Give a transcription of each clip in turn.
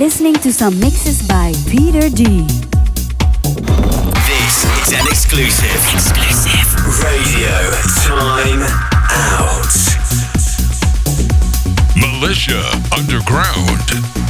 listening to some mixes by Peter D. This is an exclusive, exclusive radio time out. Militia Underground.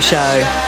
Show.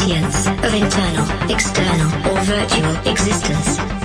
sentience, of internal, external, or virtual existence.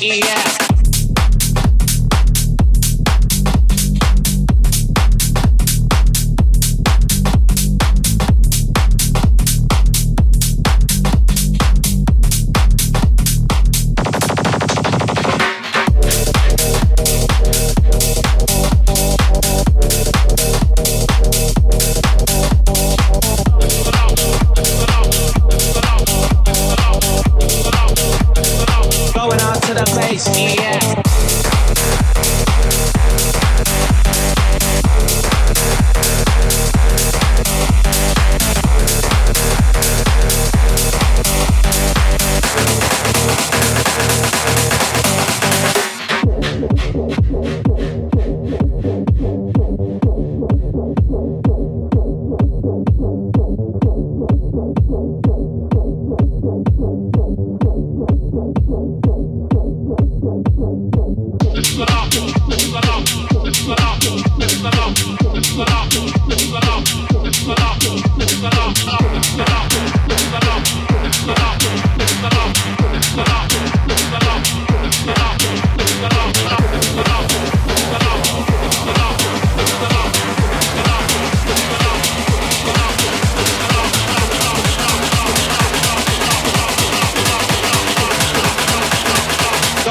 Yeah.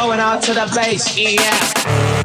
going out to the base, yeah.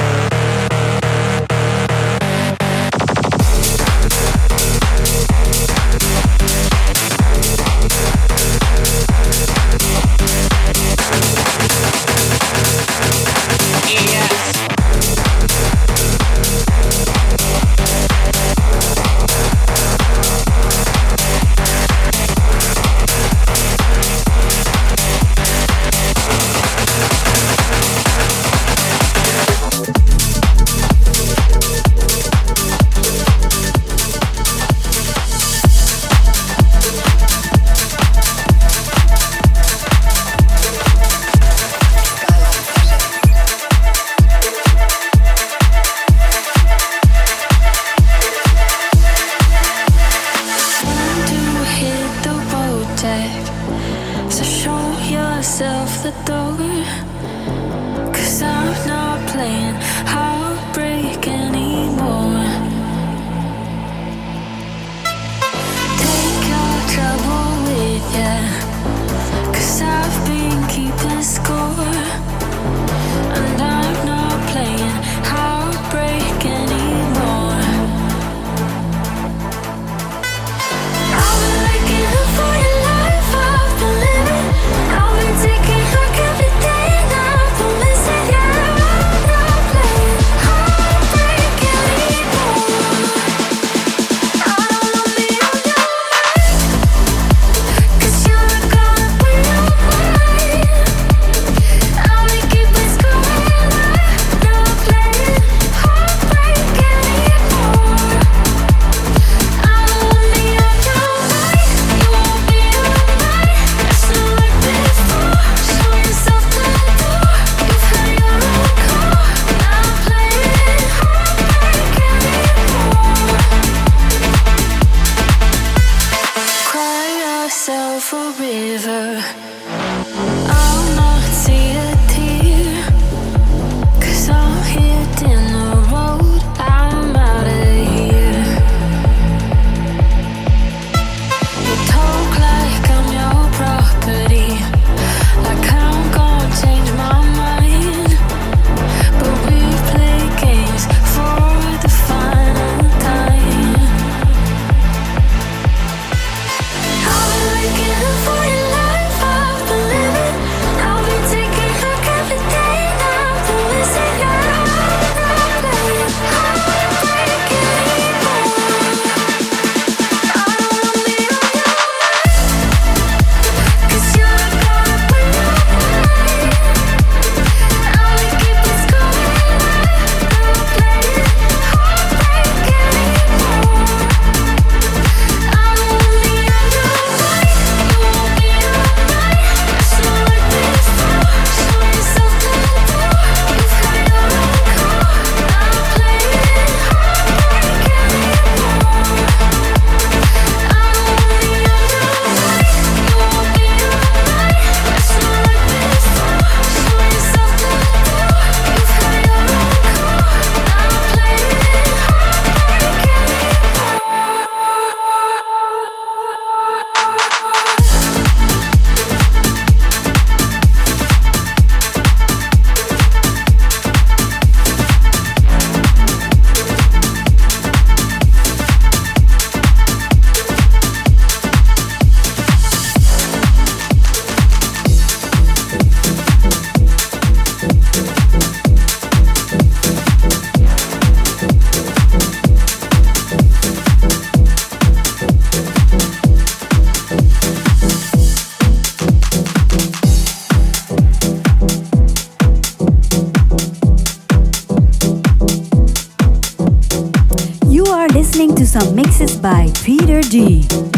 D.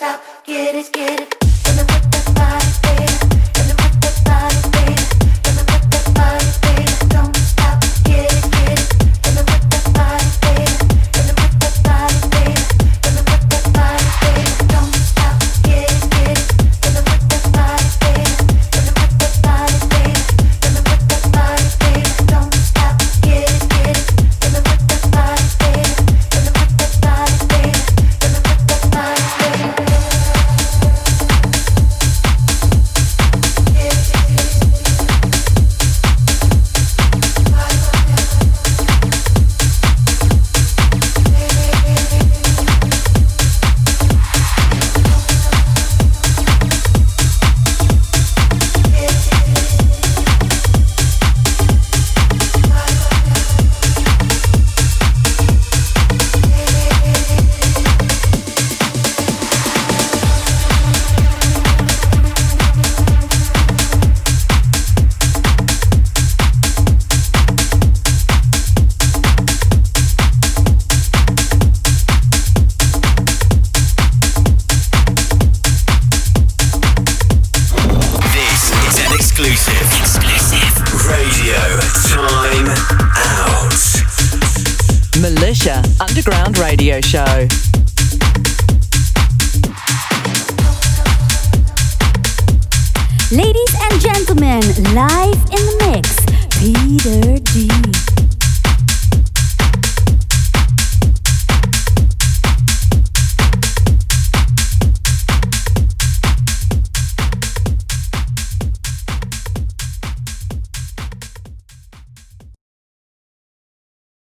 radio